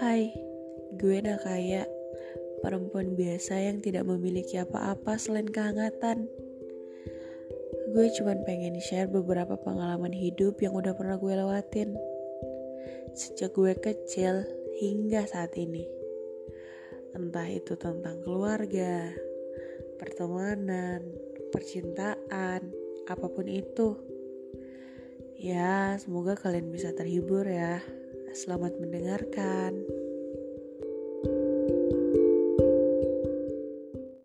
Hai, gue Nakaya, perempuan biasa yang tidak memiliki apa-apa selain kehangatan. Gue cuma pengen share beberapa pengalaman hidup yang udah pernah gue lewatin. Sejak gue kecil hingga saat ini. Entah itu tentang keluarga, pertemanan, percintaan, apa pun itu. Ya, semoga kalian bisa terhibur ya. Selamat mendengarkan.